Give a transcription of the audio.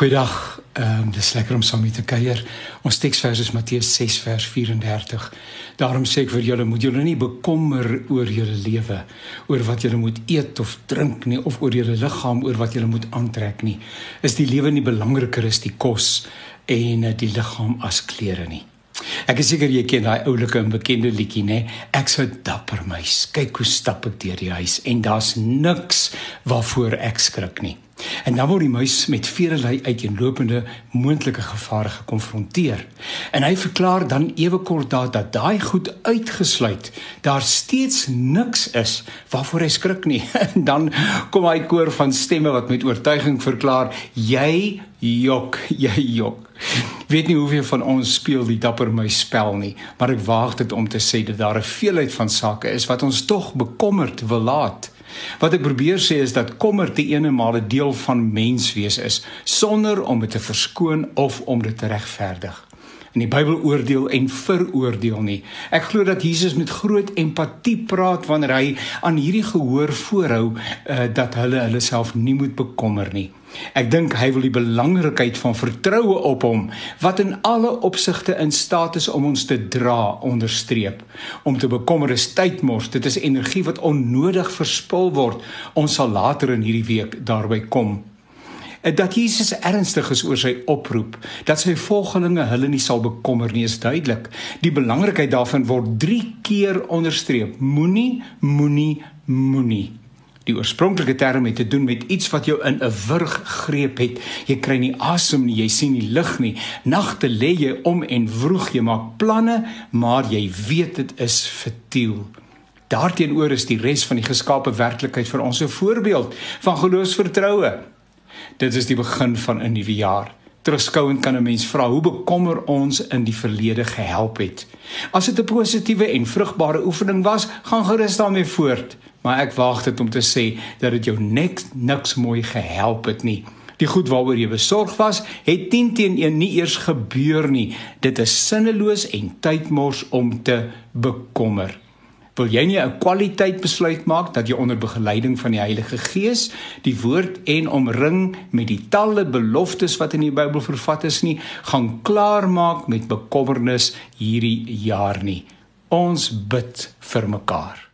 Goeiedag. Ehm um, dis lekker om saam met te kuier. Ons teksvers is Matteus 6 vers 34. Daarom sê ek vir julle moet julle nie bekommer oor julle lewe, oor wat julle moet eet of drink nie of oor julle liggaam oor wat julle moet aantrek nie. Is die lewe nie belangriker as die kos en eh, die liggaam as klere nie? Ek is seker jy ken daai oulike en bekende liedjie nê. Ek sou dapper meis. Kyk hoe stap ek deur die huis en daar's niks waarvoor ek skrik nie. En dan word die muis met veelelei uiteenlopende moontlike gevare gekonfronteer. En hy verklaar dan ewe kort daar dat daai goed uitgesluit, daar steeds niks is waarvoor hy skrik nie. En dan kom hy koor van stemme wat met oortuiging verklaar: "Jy jok, jy jok." Weet nie hoeveel van ons speel die dapper my spel nie, maar ek waag dit om te sê dat daar 'n veelheid van sake is wat ons tog bekommerd wil laat. Wat ek probeer sê is dat kommer te eenemale deel van menswees is sonder om dit te verskoon of om dit te regverdig. In die Bybel oordeel en veroordeel nie. Ek glo dat Jesus met groot empatie praat wanneer hy aan hierdie gehoor voorhou uh, dat hulle hulle self nie moet bekommer nie. Ek dink hy wil die belangrikheid van vertroue op hom wat in alle opsigte in staat is om ons te dra onderstreep. Om te bekommer is tydmors. Dit is energie wat onnodig verspil word. Ons sal later in hierdie week daarby kom. Dat Jesus ernstig is oor sy oproep, dat sy volgelinge hulle nie sal bekommer nie, is duidelik. Die belangrikheid daarvan word 3 keer onderstreep. Moenie, moenie, moenie. Die oorspronklike term het te doen met iets wat jou in 'n wurg greep het. Jy kry nie asem nie, jy sien nie lig nie. Nagte lê jy om en vroeg jy maak planne, maar jy weet dit is futiel. Daarteenoor is die res van die geskape werklikheid vir ons 'n voorbeeld van geloofsvertroue. Dit is die begin van 'n nuwe jaar. Terugskouend kan 'n mens vra hoe bekommer ons in die verlede gehelp het. As dit 'n positiewe en vrugbare oefening was, gaan gerus daarmee voort maar ek waag dit om te sê dat dit jou niks niks mooi gehelp het nie. Die goed waaroor jy besorg was, het 10 teen 1 nie eers gebeur nie. Dit is sinneloos en tydmors om te bekommer. Wil jy nie 'n kwaliteit besluit maak dat jy onder begeleiding van die Heilige Gees die woord en omring met die talle beloftes wat in die Bybel vervat is nie, gaan klaar maak met bekommernis hierdie jaar nie. Ons bid vir mekaar.